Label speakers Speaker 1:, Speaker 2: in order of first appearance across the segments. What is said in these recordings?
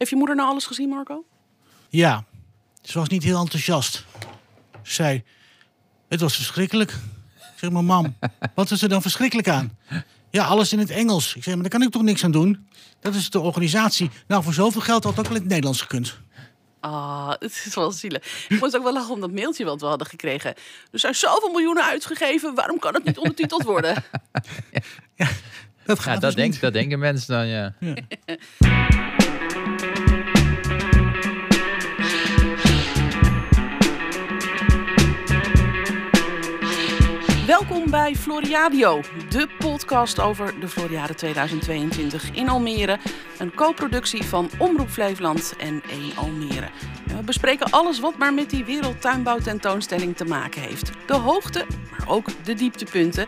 Speaker 1: Heeft je moeder nou alles gezien, Marco?
Speaker 2: Ja, ze was niet heel enthousiast. Ze zei, het was verschrikkelijk. Ik zeg, maar mam, wat is er dan verschrikkelijk aan? Ja, alles in het Engels. Ik zeg, maar daar kan ik toch niks aan doen? Dat is de organisatie. Nou, voor zoveel geld had het ook wel in het Nederlands gekund.
Speaker 1: Ah, het is wel zielig. Ik moest ook wel lachen om dat mailtje wat we hadden gekregen. Er zijn zoveel miljoenen uitgegeven, waarom kan het niet ondertiteld worden?
Speaker 2: Dat
Speaker 3: Ja,
Speaker 2: gaat
Speaker 3: dat,
Speaker 2: dus niet.
Speaker 3: denk, dat denken mensen dan, ja.
Speaker 1: Welkom bij Floriadio, de podcast over de Floriade 2022 in Almere. Een co-productie van Omroep Flevoland en 1 Almere. We bespreken alles wat maar met die wereldtuinbouwtentoonstelling te maken heeft. De hoogte, maar ook de dieptepunten.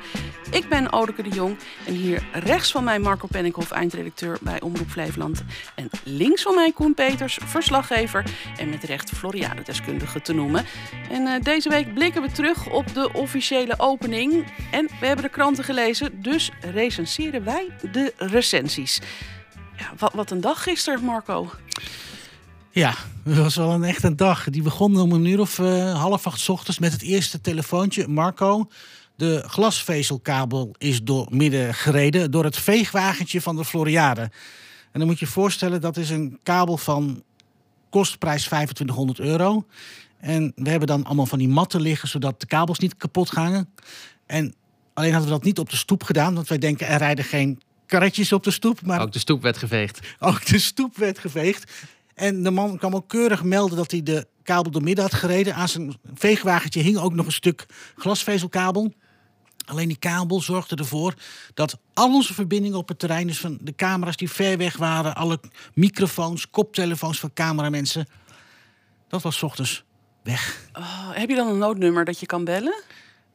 Speaker 1: Ik ben Odeke de Jong en hier rechts van mij Marco Penninghoff, eindredacteur bij Omroep Flevoland. En links van mij Koen Peters, verslaggever en met recht Floriade-deskundige te noemen. En eh, deze week blikken we terug op de officiële opening. En we hebben de kranten gelezen, dus recenseren wij de recensies. Ja, wat, wat een dag gisteren, Marco.
Speaker 2: Ja, het was wel een echt een dag. Die begon om een uur of eh, half acht ochtends met het eerste telefoontje. Marco, de glasvezelkabel is door midden gereden door het veegwagentje van de Floriade. En dan moet je je voorstellen, dat is een kabel van kostprijs 2500 euro. En we hebben dan allemaal van die matten liggen, zodat de kabels niet kapot gaan. En alleen hadden we dat niet op de stoep gedaan, want wij denken er rijden geen karretjes op de stoep. Maar
Speaker 3: Ook de stoep werd geveegd.
Speaker 2: ook de stoep werd geveegd. En de man kwam ook keurig melden dat hij de kabel door midden had gereden. Aan zijn veegwagentje hing ook nog een stuk glasvezelkabel. Alleen die kabel zorgde ervoor dat al onze verbindingen op het terrein, dus van de camera's die ver weg waren, alle microfoons, koptelefoons van cameramensen, dat was ochtends weg.
Speaker 1: Oh, heb je dan een noodnummer dat je kan bellen?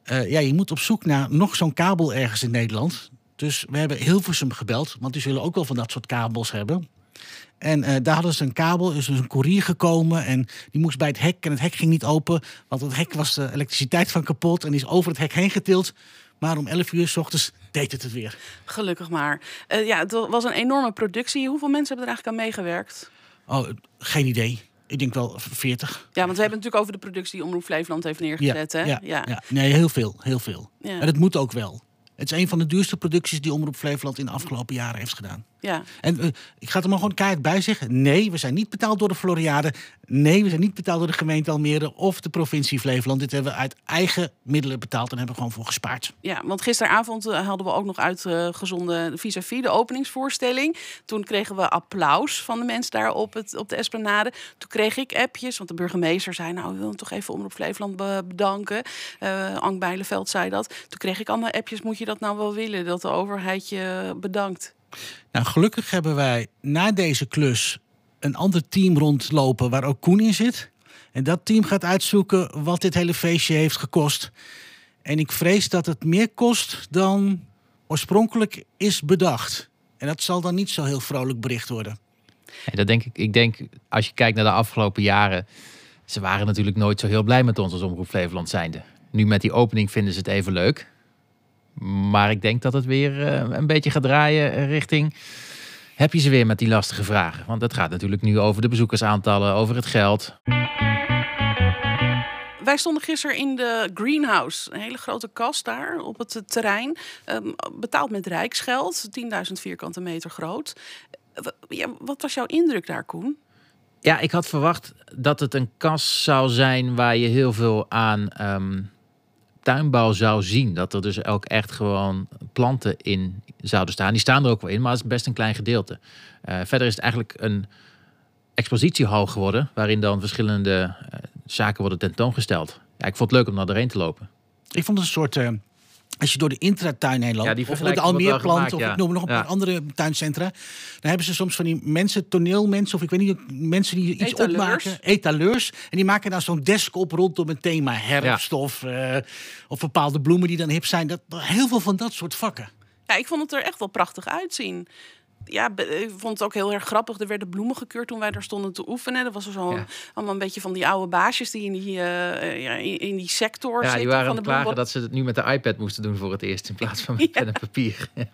Speaker 2: Eh, ja, je moet op zoek naar nog zo'n kabel ergens in Nederland. Dus we hebben Hilversum gebeld, want die zullen ook wel van dat soort kabels hebben. En eh, daar hadden ze een kabel, is dus een koerier gekomen en die moest bij het hek. En het hek ging niet open, want het hek was de elektriciteit van kapot en die is over het hek heen getild. Maar om 11 uur s ochtends deed het het weer.
Speaker 1: Gelukkig maar. Eh, ja, het was een enorme productie. Hoeveel mensen hebben er eigenlijk aan meegewerkt?
Speaker 2: Oh, geen idee. Ik denk wel 40.
Speaker 1: Ja, want we hebben het natuurlijk over de productie die Omroep Flevoland heeft neergezet. hè?
Speaker 2: ja, ja. Nee, heel veel, heel veel.
Speaker 1: Ja.
Speaker 2: En het moet ook wel. Het is een van de duurste producties die Omroep Flevoland in de afgelopen jaren heeft gedaan.
Speaker 1: Ja.
Speaker 2: En eh, ik ga er maar gewoon keihard bij zeggen. Nee, we zijn niet betaald door de Floriade. Nee, we zijn niet betaald door de gemeente Almere of de provincie Flevoland. Dit hebben we uit eigen middelen betaald en hebben we gewoon voor gespaard.
Speaker 1: Ja, want gisteravond eh, hadden we ook nog uitgezonden vis-à-vis de openingsvoorstelling. Toen kregen we applaus van de mensen daar op, het, op de Esplanade. Toen kreeg ik appjes, want de burgemeester zei... nou, we willen toch even Omroep Flevoland be- bedanken. Eh Ank Bijleveld zei dat. Toen kreeg ik allemaal appjes, moet je dat nou wel willen? Dat de overheid je bedankt.
Speaker 2: Nou, gelukkig hebben wij na deze klus een ander team rondlopen waar ook Koen in zit. En dat team gaat uitzoeken wat dit hele feestje heeft gekost. En ik vrees dat het meer kost dan oorspronkelijk is bedacht. En dat zal dan niet zo heel vrolijk bericht worden.
Speaker 3: Dat denk ik. Ik denk, als je kijkt naar de afgelopen jaren, ze waren natuurlijk nooit zo heel blij met ons als Omroep Flevoland zijnde. Nu met die opening vinden ze het even leuk. Maar ik denk dat het weer eh, een beetje gaat draaien richting... Heb je ze weer met die lastige vragen? Want het gaat natuurlijk nu over de bezoekersaantallen, over het geld.
Speaker 1: Wij stonden gisteren in de greenhouse, een hele grote kast daar op het terrein. ehm, betaald met rijksgeld, 10.000 vierkante meter groot. Wat was jouw indruk daar, Koen?
Speaker 3: Ja, ik had verwacht dat het een kas zou zijn waar je heel veel aan ehm, tuinbouw zou zien. Dat er dus ook echt gewoon planten in zouden staan. Die staan er ook wel in, maar het is best een klein gedeelte. Eh, verder is het eigenlijk een expositiehal geworden, waarin dan verschillende eh, zaken worden tentoongesteld. Ja, ik vond het leuk om naar doorheen te lopen.
Speaker 2: Ik vond het een soort. eh, als je door de intratuin heen loopt,
Speaker 3: Ja,
Speaker 2: of de Almeerplant,
Speaker 3: gemaakt,
Speaker 2: of
Speaker 3: ja.
Speaker 2: ik noem nog een
Speaker 3: Ja.
Speaker 2: paar andere tuincentra. Dan hebben ze soms van die mensen, toneelmensen, of ik weet niet, mensen die iets
Speaker 1: Etaleurs.
Speaker 2: opmaken, etaleurs. En die maken dan zo'n desk op rondom een thema, herfst of, eh, of bepaalde bloemen die dan hip zijn. Dat, heel veel van dat soort vakken.
Speaker 1: Ja, ik vond het er echt wel prachtig uitzien. Ja, ik vond het ook heel erg grappig. Er werden bloemen gekeurd toen wij daar stonden te oefenen. Dat was er zo
Speaker 3: Ja.
Speaker 1: allemaal een beetje van die oude baasjes die in die, eh, ja, in, in die sector
Speaker 3: Ja,
Speaker 1: zitten.
Speaker 3: die waren
Speaker 1: van de
Speaker 3: klagen dat ze het nu met de iPad moesten doen voor het eerst in plaats van met pen en papier.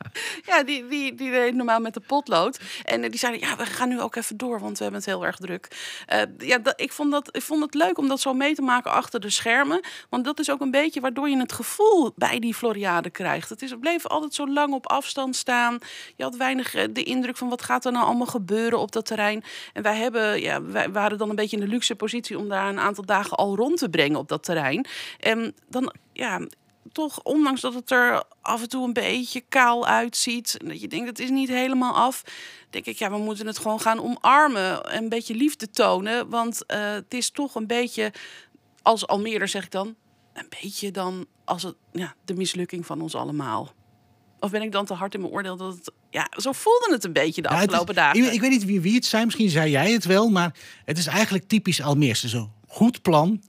Speaker 3: Ja.
Speaker 1: Die, die, die deed normaal met de potlood. En eh, die zeiden, ja, we gaan nu ook even door, want we hebben het heel erg druk. Eh, ja, dat, ik, vond dat, ik vond het leuk om dat zo mee te maken achter de schermen. Want dat is ook een beetje waardoor je het gevoel bij die Floriade krijgt. Het, is, het bleef altijd zo lang op afstand staan. Je had weinig indruk van wat gaat er nou allemaal gebeuren op dat terrein. En wij, hebben, ja, wij waren dan een beetje in de luxe positie om daar een aantal dagen al rond te brengen op dat terrein. En dan, ja, toch, ondanks dat het er af en toe een beetje kaal uitziet, en dat je denkt het is niet helemaal af, denk ik, ja, we moeten het gewoon gaan omarmen en een beetje liefde tonen. Want eh, het is toch een beetje, als Almere zeg ik dan, een beetje dan als het, ja, de mislukking van ons allemaal. Of ben ik dan te hard in mijn oordeel dat het, ja, zo voelde het een beetje de
Speaker 2: Ja, het is-
Speaker 1: afgelopen dagen.
Speaker 2: Ik, ik weet niet wie, wie het zijn, misschien zei jij het wel, maar het is eigenlijk typisch Almeerse. Zo goed plan.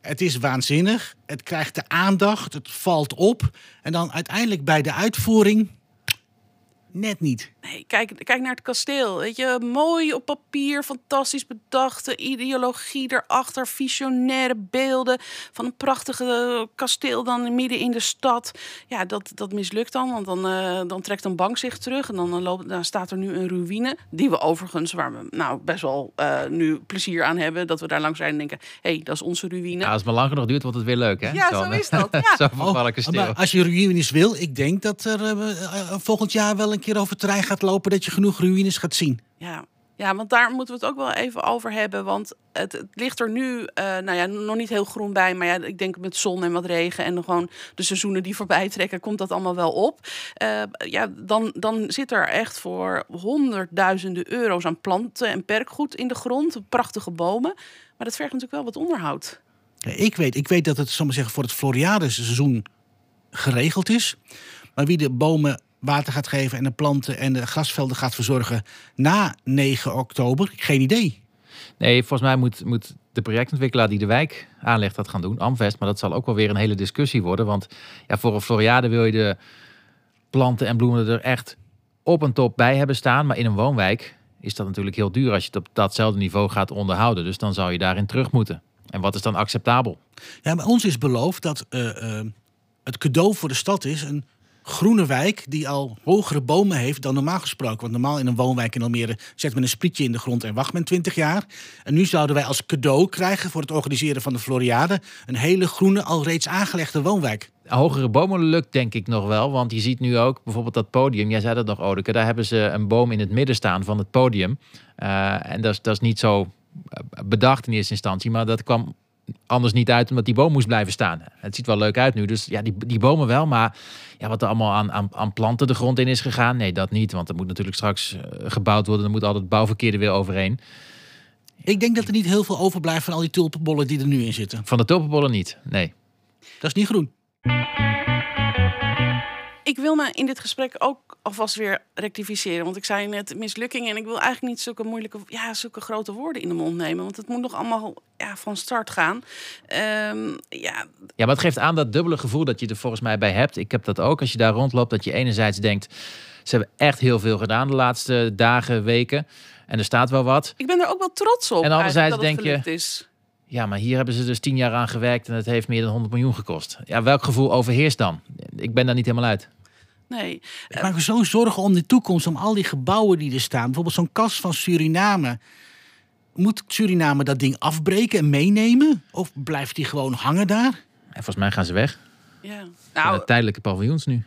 Speaker 2: Het is waanzinnig. Het krijgt de aandacht. Het valt op. En dan uiteindelijk bij de uitvoering. Net niet.
Speaker 1: Nee, kijk, kijk naar het kasteel. Weet je, mooi op papier, fantastisch bedachte ideologie erachter, visionaire beelden van een prachtige kasteel dan midden in de stad. Ja, dat, dat mislukt dan, want dan, eh, dan trekt een bank zich terug en dan, eh, loopt, dan staat er nu een ruïne, die we overigens, waar we nou best wel eh, nu plezier aan hebben, dat we daar langs zijn en denken, hé, hey, dat is onze ruïne.
Speaker 3: Ja, als het maar lang genoeg duurt, wordt het weer leuk, hè?
Speaker 1: Ja, zo is dat, ja.
Speaker 3: Kasteel.
Speaker 2: Oh, maar als je ruïnes wil, ik denk dat er eh, eh, volgend jaar wel een keer over terrein gaat lopen dat je genoeg ruïnes gaat zien.
Speaker 1: Ja. ja, want daar moeten we het ook wel even over hebben. Want het, het ligt er nu eh, nou ja, nog niet heel groen bij. Maar ja, ik denk met zon en wat regen en gewoon de seizoenen die voorbij trekken, komt dat allemaal wel op. Eh, ja, dan, dan zit er echt voor honderdduizenden euro's aan planten en perkgoed in de grond. Prachtige bomen. Maar dat vergt natuurlijk wel wat onderhoud.
Speaker 2: Ja, Ik weet, ik weet dat het zal maar zeggen, voor het Floriade-seizoen geregeld is. Maar wie de bomen water gaat geven en de planten en de grasvelden gaat verzorgen na 9 oktober, geen idee.
Speaker 3: Nee, volgens mij moet, moet de projectontwikkelaar die de wijk aanlegt dat gaan doen, Amvest. Maar dat zal ook wel weer een hele discussie worden. Want ja, voor een Floriade wil je de planten en bloemen er echt op en top bij hebben staan. Maar in een woonwijk is dat natuurlijk heel duur als je het op datzelfde niveau gaat onderhouden. Dus dan zou je daarin terug moeten. En wat is dan acceptabel?
Speaker 2: Ja, maar ons is beloofd dat eh, eh, het cadeau voor de stad is een groene wijk die al hogere bomen heeft dan normaal gesproken. Want normaal in een woonwijk in Almere zet men een sprietje in de grond en wacht men 20 jaar. En nu zouden wij als cadeau krijgen voor het organiseren van de Floriade een hele groene, al reeds aangelegde woonwijk.
Speaker 3: Hogere bomen lukt denk ik nog wel. Want je ziet nu ook bijvoorbeeld dat podium. Jij zei dat nog, Odeke. Daar hebben ze een boom in het midden staan van het podium. Eh, en dat is, dat is niet zo eh, bedacht in eerste instantie. Maar dat kwam anders niet uit omdat die boom moest blijven staan. Het ziet wel leuk uit nu. Dus ja, die, die bomen wel. Maar ja, wat er allemaal aan, aan, aan planten de grond in is gegaan. Nee, dat niet. Want er moet natuurlijk straks eh, gebouwd worden. Er moet altijd het bouwverkeer er weer overheen.
Speaker 2: Ik denk dat er niet heel veel overblijft van al die tulpenbollen die er nu in zitten.
Speaker 3: Van de tulpenbollen niet. Nee.
Speaker 2: Dat is niet groen.
Speaker 1: Ik wil me in dit gesprek ook alvast weer rectificeren. Want ik zei net mislukking. En ik wil eigenlijk niet zulke moeilijke, ja, zulke grote woorden in de mond nemen. Want het moet nog allemaal ja, van start gaan. Ehm, ja,
Speaker 3: Ja, maar het geeft aan dat dubbele gevoel dat je er volgens mij bij hebt. Ik heb dat ook als je daar rondloopt. Dat je enerzijds denkt, ze hebben echt heel veel gedaan de laatste dagen, weken. En er staat wel wat.
Speaker 1: ik ben er ook wel trots op.
Speaker 3: En anderzijds denk je-
Speaker 1: Is.
Speaker 3: Ja, maar hier hebben ze dus tien jaar aan gewerkt en het heeft meer dan 100 miljoen gekost. Ja, welk gevoel overheerst dan? Ik ben daar niet helemaal uit.
Speaker 1: Nee,
Speaker 2: Ik maak me zo zorgen om de toekomst, om al die gebouwen die er staan. Bijvoorbeeld zo'n kas van Suriname. Moet Suriname dat ding afbreken en meenemen? Of blijft die gewoon hangen daar?
Speaker 3: En volgens mij gaan ze weg.
Speaker 1: ja.
Speaker 3: Nou,
Speaker 1: Nou,
Speaker 3: tijdelijke paviljoens nu.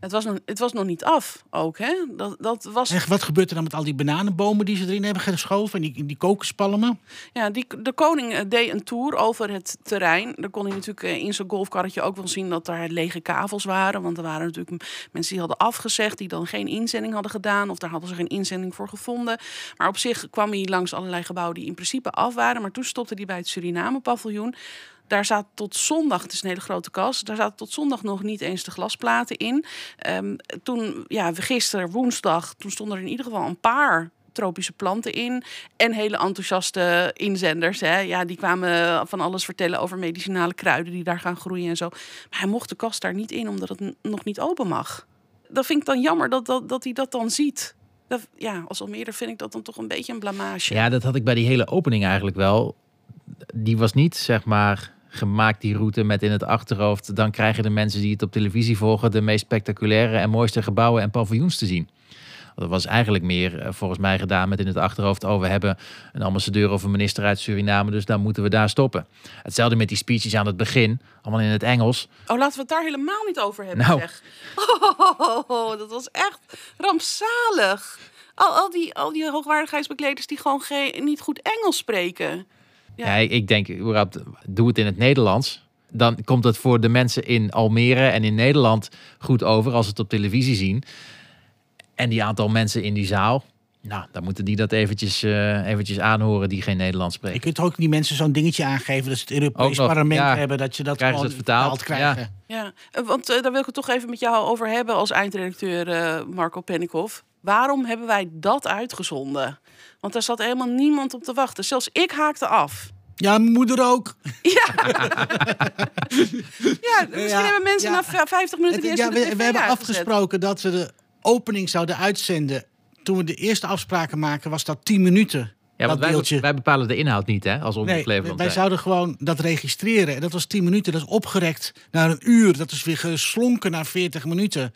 Speaker 1: Het was, nog, het was nog niet af ook, hè? Dat, dat was
Speaker 2: En wat gebeurt er dan met al die bananenbomen die ze erin hebben geschoven? En die, die kokospalmen?
Speaker 1: Ja, die, de koning eh, deed een tour over het terrein. Daar kon hij natuurlijk eh, in zijn golfkarretje ook wel zien dat daar lege kavels waren. Want er waren natuurlijk mensen die hadden afgezegd, die dan geen inzending hadden gedaan. Of daar hadden ze geen inzending voor gevonden. Maar op zich kwam hij langs allerlei gebouwen die in principe af waren. Maar toen stopte hij bij het Suriname-paviljoen. Daar zat tot zondag, het is een hele grote kas, daar zaten tot zondag nog niet eens de glasplaten in. Ehm, toen, ja, gisteren, woensdag, toen stonden er in ieder geval een paar tropische planten in. En hele enthousiaste inzenders. Hè. Ja, die kwamen van alles vertellen over medicinale kruiden die daar gaan groeien en zo. Maar hij mocht de kast daar niet in, omdat het nog niet open mag. Dat vind ik dan jammer dat, dat, dat hij dat dan ziet. Dat, ja, als Almere vind ik dat dan toch een beetje een blamage.
Speaker 3: Ja, dat had ik bij die hele opening eigenlijk wel. Die was niet, zeg maar, gemaakt, die route, met in het achterhoofd. Dan krijgen de mensen die het op televisie volgen de meest spectaculaire en mooiste gebouwen en paviljoens te zien. Dat was eigenlijk meer eh, volgens mij gedaan met in het achterhoofd. Oh, we hebben een ambassadeur of een minister uit Suriname, dus dan moeten we daar stoppen. Hetzelfde met die speeches aan het begin, allemaal in het Engels.
Speaker 1: Oh, laten we het daar helemaal niet over hebben,
Speaker 3: Nou.
Speaker 1: zeg. Oh, dat was echt rampzalig. Al, al, die, al die hoogwaardigheidsbekleders die gewoon geen, niet goed Engels spreken. Ja.
Speaker 3: Ja, ik, ik denk, überhaupt, doe het in het Nederlands. Dan komt het voor de mensen in Almere en in Nederland goed over als ze het op televisie zien. En die aantal mensen in die zaal, nou, dan moeten die dat eventjes, eh, eventjes aanhoren die geen Nederlands
Speaker 2: Je
Speaker 3: spreken.
Speaker 2: kunt ook die mensen zo'n dingetje aangeven dat ze het Europees
Speaker 3: nog,
Speaker 2: parlement
Speaker 3: ja.
Speaker 2: hebben, dat je dat
Speaker 3: Krijgen
Speaker 2: gewoon
Speaker 3: het vertaald?
Speaker 2: krijgen.
Speaker 1: Ja, eh, want eh, daar wil ik het toch even met jou over hebben als eindredacteur Marco Pennikhoff. Waarom hebben wij dat uitgezonden? Want daar zat helemaal niemand op te wachten. Zelfs ik haakte af.
Speaker 2: Ja, mijn moeder ook.
Speaker 1: Ja, misschien
Speaker 2: Ja,
Speaker 1: hebben mensen
Speaker 2: ja.
Speaker 1: na v- 50 minuten
Speaker 2: Het-
Speaker 1: eerste
Speaker 2: ja,
Speaker 1: de
Speaker 2: we, we hebben afgesproken dat we de opening zouden uitzenden. Toen we de eerste afspraken maken, was dat 10 minuten.
Speaker 3: Ja, want
Speaker 2: dat
Speaker 3: wij, wij bepalen de inhoud niet, hè, als Omroep
Speaker 2: Nee, wij
Speaker 3: zijn.
Speaker 2: zouden gewoon dat registreren. En dat was 10 minuten. Dat is opgerekt naar een uur. Dat is weer geslonken naar 40 minuten.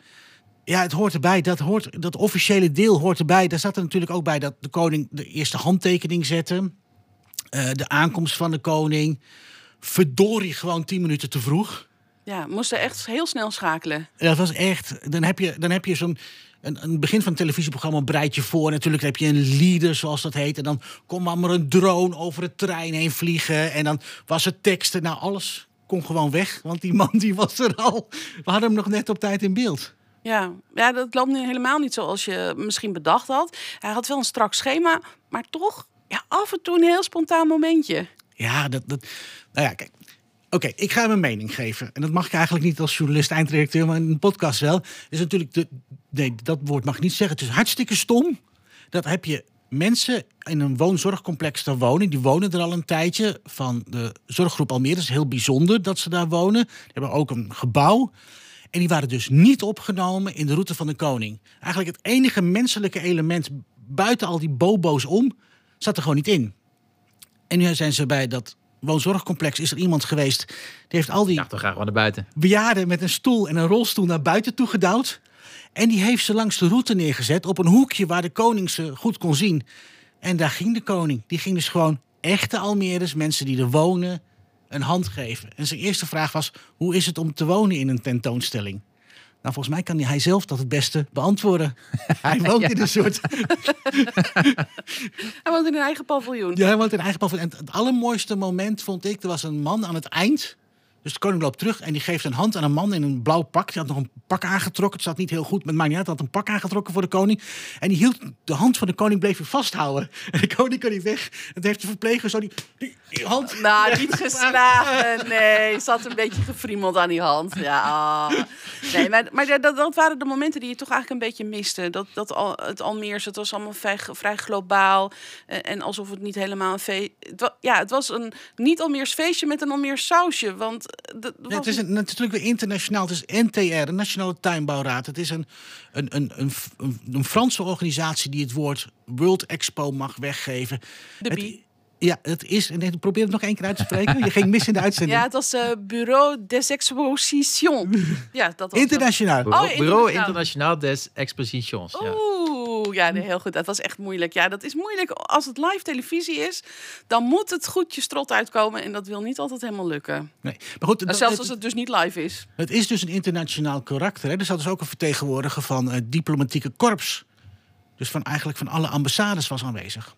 Speaker 2: Ja, het hoort erbij. Dat, hoort, dat officiële deel hoort erbij. Daar zat er natuurlijk ook bij dat de koning de eerste handtekening zette. Eh, de aankomst van de koning. Verdorie, gewoon 10 minuten te vroeg.
Speaker 1: Ja, moesten echt heel snel schakelen.
Speaker 2: Dat was echt. Dan heb je, dan heb je zo'n. Een, een begin van een televisieprogramma bereid je voor. Natuurlijk heb je een leader, zoals dat heet. En dan kon maar, maar een drone over het trein heen vliegen. En dan was het teksten. Nou, alles kon gewoon weg. Want die man die was er al. We hadden hem nog net op tijd in beeld.
Speaker 1: Ja. ja, dat loopt nu helemaal niet zoals je misschien bedacht had. Hij had wel een strak schema, maar toch ja, af en toe een heel spontaan momentje.
Speaker 2: Ja, dat. dat nou ja, kijk. Oké, ik ga mijn mening geven. En dat mag ik eigenlijk niet als journalist, eindredacteur, maar in een podcast wel. Is natuurlijk de. Nee, dat woord mag ik niet zeggen. Het is hartstikke stom. Dat heb je mensen in een woonzorgcomplex daar wonen. Die wonen er al een tijdje van de zorggroep Almere. Het is heel bijzonder dat ze daar wonen. Die hebben ook een gebouw. En die waren dus niet opgenomen in de route van de koning. Eigenlijk het enige menselijke element buiten al die bobo's om zat er gewoon niet in. En nu zijn ze bij dat woonzorgcomplex. Is er iemand geweest die heeft al die
Speaker 3: Ja, toch graag naar buiten.
Speaker 2: bejaarden met een stoel en een rolstoel naar buiten toe gedouwd. En die heeft ze langs de route neergezet op een hoekje waar de koning ze goed kon zien. En daar ging de koning. Die ging dus gewoon echte Almeres, mensen die er wonen, een hand geven. En zijn eerste vraag was: hoe is het om te wonen in een tentoonstelling? Nou, volgens mij kan hij zelf dat het beste beantwoorden. Hij woont in een soort.
Speaker 1: Hij woont in een eigen paviljoen.
Speaker 2: Ja, hij woont in eigen paviljoen. En het allermooiste moment vond ik, er was een man aan het eind. Dus de koning loopt terug en die geeft een hand aan een man in een blauw pak. Die had nog een pak aangetrokken. Het zat niet heel goed, maar het maakt niet uit. Hij had een pak aangetrokken voor de koning. En die hield de hand van de koning bleef hij vasthouden. En de koning kon niet weg. En toen heeft de verpleger zo die, die, die hand...
Speaker 1: Nou, niet geslagen. Nee, zat een beetje gefriemeld aan die hand. Ja. Nee, maar, maar dat, dat waren de momenten die je toch eigenlijk een beetje miste. Dat, dat al, het Almeers, het was allemaal vrij, vrij globaal. En alsof het niet helemaal een feest... Ja, het was een niet-Almeers feestje met een Almeers sausje. Want
Speaker 2: Ja, het is een, natuurlijk weer internationaal. Het is NTR, de Nationale Tuinbouwraad. Het is een, een, een, een, een, een Franse organisatie die het woord World Expo mag weggeven.
Speaker 1: De
Speaker 2: Het-. Ja, het is. En probeer het nog één keer uit te spreken. Je ging mis in de uitzending.
Speaker 1: Ja, het was eh Bureau des Expositions. Ja, dat was.
Speaker 2: Internationaal.
Speaker 3: Bureau,
Speaker 1: Oh,
Speaker 3: Bureau
Speaker 1: internationaal.
Speaker 3: Internationaal des Expositions. Ja.
Speaker 1: Oeh, ja, nee, heel goed. Dat was echt moeilijk. Ja, dat is moeilijk. Als het live televisie is, dan moet het goed je strot uitkomen. En dat wil niet altijd helemaal lukken.
Speaker 2: Nee. Maar goed, dat-
Speaker 1: Zelfs als het dus niet live is.
Speaker 2: het is dus een internationaal karakter. Hè. Er zat dus ook een vertegenwoordiger van het diplomatieke korps. Dus van eigenlijk van alle ambassades was aanwezig.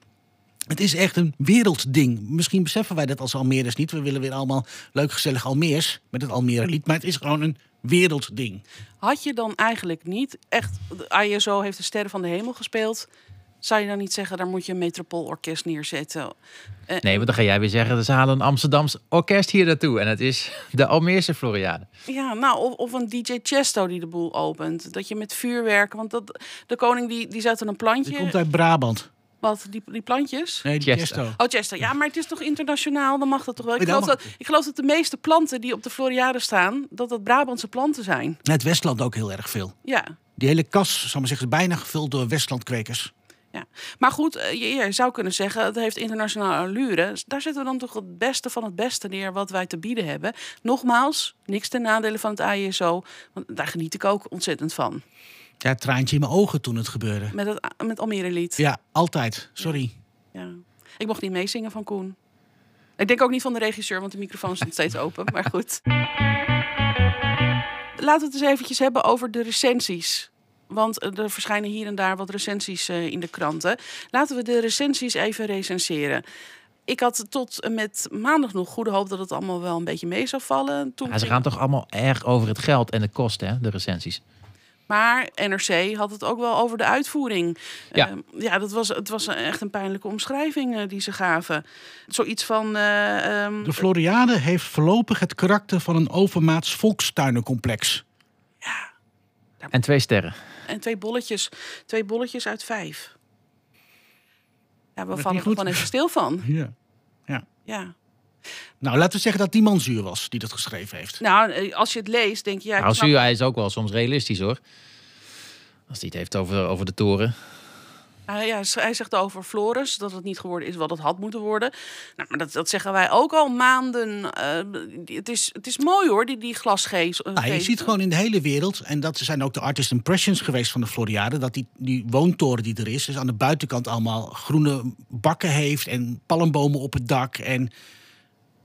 Speaker 2: Het is echt een wereldding. Misschien beseffen wij dat als Almeerders niet. We willen weer allemaal leuk gezellig Almeers met het Almere lied. Maar het is gewoon een wereldding.
Speaker 1: Had je dan eigenlijk niet echt... de ISO heeft de Sterren van de Hemel gespeeld. Zou je dan niet zeggen, daar moet je een metropoolorkest neerzetten? Eh,
Speaker 3: Nee, want dan ga jij weer zeggen, ze halen een Amsterdams orkest hier naartoe. En het is de Almeerse Floriade.
Speaker 1: Ja, nou, of, of een DJ Chesto die de boel opent. Dat je met vuurwerk... Want dat, de koning die, die zet er een
Speaker 2: Die
Speaker 1: plantje...
Speaker 2: komt uit Brabant.
Speaker 1: Wat, die, die plantjes?
Speaker 2: Nee, die
Speaker 3: Chesto.
Speaker 1: Oh, Chester. Ja, maar het is toch internationaal? Dan mag dat toch wel? Ik
Speaker 2: Ja,
Speaker 1: geloof, dat, ik geloof dat de meeste planten die op de Floriade staan, dat dat Brabantse planten zijn.
Speaker 2: Het Westland ook heel erg veel.
Speaker 1: Ja.
Speaker 2: Die hele kas, zal maar zeggen, is bijna gevuld door Westlandkwekers.
Speaker 1: Ja. Maar goed, eh, je, je zou kunnen zeggen, het heeft internationale allure. Daar zetten we dan toch het beste van het beste neer wat wij te bieden hebben. Nogmaals, niks ten nadele van het AISO, want daar geniet ik ook ontzettend van.
Speaker 2: Ja, het traantje in mijn ogen toen het gebeurde.
Speaker 1: Met het met Almere lied.
Speaker 2: Ja, altijd. Sorry.
Speaker 1: Ja. Ik mocht niet meezingen van Koen. Ik denk ook niet van de regisseur, want de microfoon stond steeds open. Maar goed. Laten we het eens eventjes hebben over de recensies. Want er verschijnen hier en daar wat recensies eh, in de kranten. Laten we de recensies even recenseren. Ik had tot en met maandag nog goede hoop dat het allemaal wel een beetje mee zou vallen. Toen
Speaker 3: Ja, ze
Speaker 1: ging-
Speaker 3: gaan toch allemaal erg over het geld en de kosten, hè, de recensies.
Speaker 1: Maar NRC had het ook wel over de uitvoering.
Speaker 3: Ja.
Speaker 1: Ehm, ja, dat was, het was echt een pijnlijke omschrijving eh, die ze gaven. Zoiets van. eh, ehm,
Speaker 2: De Floriade heeft voorlopig het karakter van een overmaats volkstuinencomplex.
Speaker 3: En twee sterren.
Speaker 1: en twee bolletjes, twee bolletjes uit vijf. Ja, we vallen er
Speaker 2: goed?
Speaker 1: gewoon even stil van.
Speaker 2: Ja.
Speaker 1: Ja.
Speaker 2: Nou, laten we zeggen dat die man zuur was die dat geschreven heeft.
Speaker 1: Nou, eh, als je het leest, denk je. Ja,
Speaker 3: Nou,
Speaker 1: snap-
Speaker 3: Zuur, hij is ook wel soms realistisch hoor. Als hij het heeft over, over de toren.
Speaker 1: Ah, ja, hij zegt over Floris dat het niet geworden is wat het had moeten worden. Nou, maar dat, dat zeggen wij ook al maanden. Eh, het, is, het is mooi hoor, die, die glasgeest.
Speaker 2: Nou, je ziet gewoon in de hele wereld, en dat zijn ook de artist impressions geweest van de Floriade, dat die, die woontoren die er is, dus aan de buitenkant allemaal groene bakken heeft en palmbomen op het dak en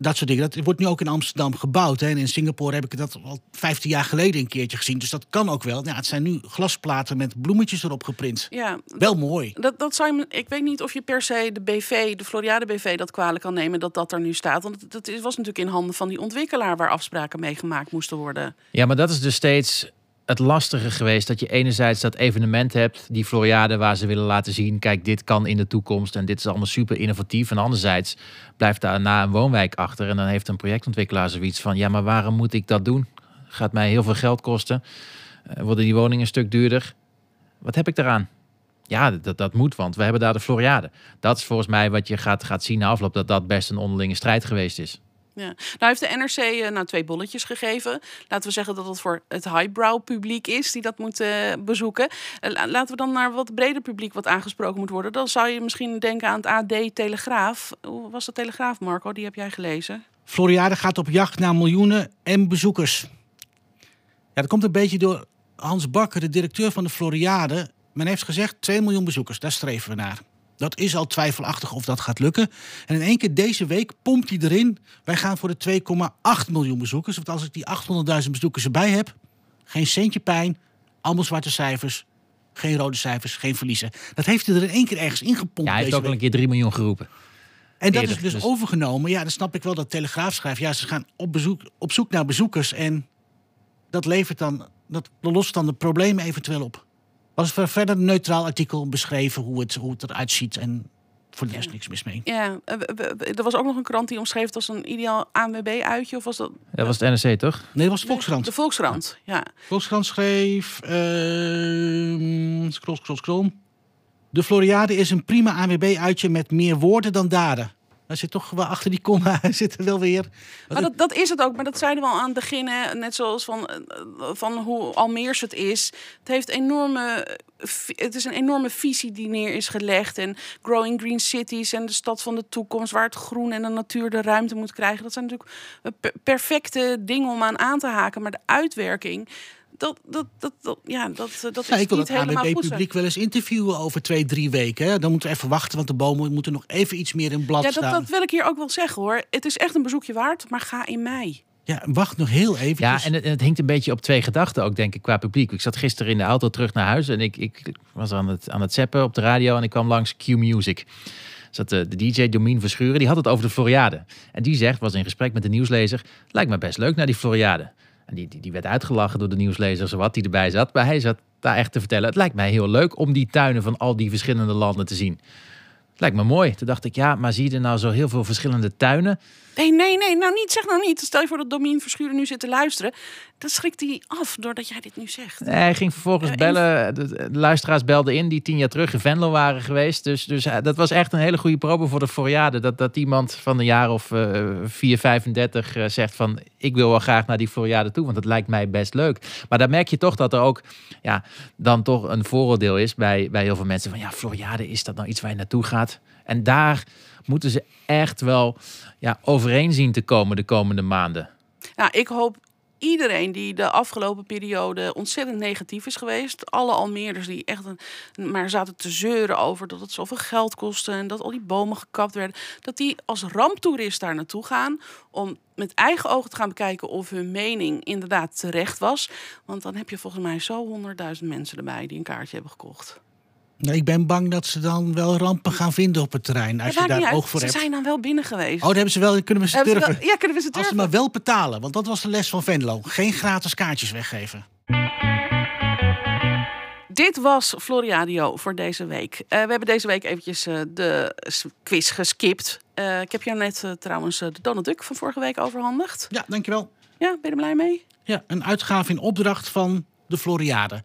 Speaker 2: dat soort dingen. Dat wordt nu ook in Amsterdam gebouwd. Hè. En in Singapore heb ik dat al 15 jaar geleden een keertje gezien. Dus dat kan ook wel. Ja, het zijn nu glasplaten met bloemetjes erop geprint.
Speaker 1: Ja,
Speaker 2: Wel mooi.
Speaker 1: Dat, dat zou je, ik weet niet of je per se de BV, de Floriade BV, dat kwalijk kan nemen dat dat er nu staat. Want het, het is- was natuurlijk in handen van die ontwikkelaar waar afspraken mee gemaakt moesten worden.
Speaker 3: Ja, maar dat is dus steeds het lastige geweest. Dat je enerzijds dat evenement hebt, die Floriade, waar ze willen laten zien: kijk, dit kan in de toekomst en dit is allemaal super innovatief. En anderzijds blijft daarna een woonwijk achter. En dan heeft een projectontwikkelaar zoiets van: ja, maar waarom moet ik dat doen? Gaat mij heel veel geld kosten. Eh, worden die woningen een stuk duurder? Wat heb ik daaraan? Ja, dat, dat moet, want we hebben daar de Floriade. Dat is volgens mij wat je gaat, gaat zien na afloop, dat dat best een onderlinge strijd geweest is.
Speaker 1: Ja. Nou heeft de NRC eh, nou twee bolletjes gegeven. Laten we zeggen dat het voor het highbrow publiek is die dat moet eh, bezoeken. Eh, la- laten we dan naar wat breder publiek wat aangesproken moet worden. Dan zou je misschien denken aan het AD Telegraaf. Hoe was de Telegraaf, Marco? Die heb jij gelezen.
Speaker 2: Floriade gaat op jacht naar miljoenen en bezoekers. Ja, dat komt een beetje door Hans Bakker, de directeur van de Floriade. Men heeft gezegd 2 miljoen bezoekers, daar streven we naar. Dat is al twijfelachtig of dat gaat lukken. En in één keer deze week pompt hij erin. Wij gaan voor de 2,8 miljoen bezoekers. Want als ik die 800.000 bezoekers erbij heb, geen centje pijn, allemaal zwarte cijfers, geen rode cijfers, geen verliezen. Dat heeft hij er in één keer ergens ingepompt.
Speaker 3: Ja, hij heeft ook al een keer 3 miljoen geroepen.
Speaker 2: En dat
Speaker 3: eerder,
Speaker 2: is dus,
Speaker 3: dus-
Speaker 2: overgenomen. Ja, dan snap ik wel dat Telegraaf schrijft. Ja, ze gaan op, bezoek, op zoek naar bezoekers. En dat levert dan, dat lost dan de problemen eventueel op. Was ver- verder een neutraal artikel beschreven hoe het, hoe het eruit ziet. En voor de rest
Speaker 1: Ja.
Speaker 2: niks mis mee.
Speaker 1: Ja, eh, er was ook nog een krant die omschreef het als een ideaal ANWB-uitje. Of was dat
Speaker 3: Dat was het NRC, toch?
Speaker 2: Nee, dat was Volkskrant.
Speaker 1: de Volkskrant? Ja.
Speaker 2: Volkskrant schreef... ehm scroll, scroll, scroll. De Floriade is een prima ANWB-uitje met meer woorden dan daden. Daar zit toch wel achter die komma zit er wel weer...
Speaker 1: Maar dat, dat is het ook. Maar dat zeiden we al aan het begin. Net zoals van, eh, van hoe Almeers het is. Het, heeft enorme, het is een enorme visie die neer is gelegd. En Growing Green Cities en de stad van de toekomst. Waar het groen en de natuur de ruimte moet krijgen. Dat zijn natuurlijk per- perfecte dingen om aan aan te haken. Maar de uitwerking... Dat, dat, dat, dat, ja, dat, eh, dat
Speaker 2: Ja,
Speaker 1: is
Speaker 2: ik wil
Speaker 1: niet
Speaker 2: het
Speaker 1: helemaal goed.
Speaker 2: ANWB-publiek wel eens interviewen over twee, drie weken. Hè. Dan moeten we even wachten, want de bomen moeten nog even iets meer in blad
Speaker 1: Ja, dat,
Speaker 2: staan.
Speaker 1: dat wil ik hier ook wel zeggen hoor. Het is echt een bezoekje waard, maar ga in mei.
Speaker 2: Ja, wacht nog heel even.
Speaker 3: Ja, en het, en het hinkt een beetje op twee gedachten ook, denk ik, qua publiek. Ik zat gisteren in de auto terug naar huis en ik, ik was aan het, aan het zappen op de radio en ik kwam langs Q Music. Zat de, de DJ Domien Verschuren, die had het over de Floriade. En die zegt, was in gesprek met de nieuwslezer, lijkt me best leuk naar die Floriade. Die, die, werd uitgelachen door de nieuwslezer, zowat die erbij zat. Maar hij zat daar echt te vertellen, het lijkt mij heel leuk om die tuinen van al die verschillende landen te zien. Lijkt me mooi. Toen dacht ik, ja, maar zie je er nou zo heel veel verschillende tuinen?
Speaker 1: Nee, nee, nee, nou niet, zeg nou niet. Stel je voor dat Domien Verschuren nu zit te luisteren. Dan schrikt hij af doordat jij dit nu zegt.
Speaker 3: Nee, hij ging vervolgens
Speaker 1: Eh,
Speaker 3: bellen. De, luisteraars belden in die tien jaar terug in Venlo waren geweest. Dus, dus eh, dat was echt een hele goede probe voor de Floriade. Dat, dat iemand van een jaar of eh 4, 35 eh, zegt van... ik wil wel graag naar die Floriade toe, want dat lijkt mij best leuk. Maar daar merk je toch dat er ook ja, dan toch een vooroordeel is bij, bij heel veel mensen. Van ja, Floriade, is dat nou iets waar je naartoe gaat? En daar moeten ze echt wel ja, overeen zien te komen de komende maanden.
Speaker 1: Nou, ik hoop iedereen die de afgelopen periode ontzettend negatief is geweest. Alle Almeerders die echt een, maar zaten te zeuren over dat het zoveel geld kostte en dat al die bomen gekapt werden. Dat die als ramptoerist daar naartoe gaan om met eigen ogen te gaan bekijken of hun mening inderdaad terecht was. Want dan heb je volgens mij zo honderdduizend mensen erbij die een kaartje hebben gekocht.
Speaker 2: Nou, ik ben bang dat ze dan wel rampen gaan vinden op het terrein. Als
Speaker 1: Ja,
Speaker 2: je daar oog voor
Speaker 1: Ze
Speaker 2: hebt.
Speaker 1: zijn dan wel binnen geweest.
Speaker 2: Oh, dat hebben ze wel. Kunnen we ze
Speaker 1: Hebben ze
Speaker 2: durven.
Speaker 1: wel- ja, kunnen we ze
Speaker 2: Als ze
Speaker 1: durven?
Speaker 2: maar wel betalen. Want dat was de les van Venlo. Geen gratis kaartjes weggeven.
Speaker 1: Dit was Floriadio voor deze week. Eh, we hebben deze week eventjes eh, de quiz geskipt. Eh, ik heb jou net trouwens de Donald Duck van vorige week overhandigd.
Speaker 2: Ja, dankjewel.
Speaker 1: Ja, ben je er blij mee?
Speaker 2: Ja, een uitgave in opdracht van de Floriade.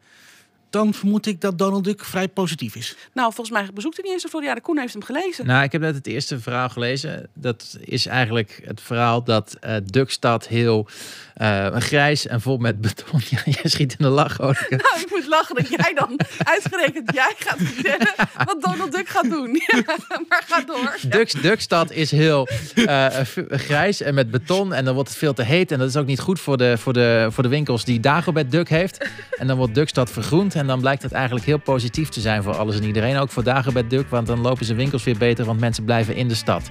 Speaker 2: Dan vermoed ik dat Donald Duck vrij positief is.
Speaker 1: Nou, volgens mij bezoekt hij niet eens de Floriade. Koen heeft hem gelezen.
Speaker 3: Nou, ik heb net het eerste verhaal gelezen. Dat is eigenlijk het verhaal dat eh Dukstad heel eh, grijs en vol met beton. Ja, je schiet in de lach, hoor.
Speaker 1: Nou, ik moet lachen dat jij dan uitgerekend jij gaat vertellen wat Donald Duck gaat doen. Maar ga door.
Speaker 3: Dux, Dukstad is heel eh, v- grijs en met beton. En dan wordt het veel te heet. En dat is ook niet goed voor de, voor de, voor de winkels die Dagobert Duk heeft. En dan wordt Dukstad vergroend. En dan blijkt het eigenlijk heel positief te zijn voor alles en iedereen. Ook voor Dagobert Duk. Want dan lopen zijn winkels weer beter. Want mensen blijven in de stad.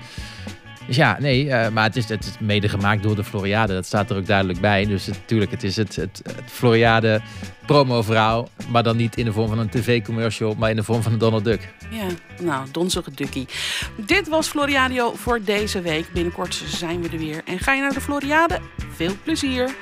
Speaker 3: Dus ja, nee, eh, maar het is, het is mede gemaakt door de Floriade. Dat staat er ook duidelijk bij. Dus natuurlijk, het is het, het, het Floriade promo-verhaal. Maar dan niet in de vorm van een tv-commercial, maar in de vorm van een Donald Duck.
Speaker 1: Ja, nou, donzige Duckie. Dit was Floriadio voor deze week. Binnenkort zijn we er weer. En ga je naar de Floriade? Veel plezier.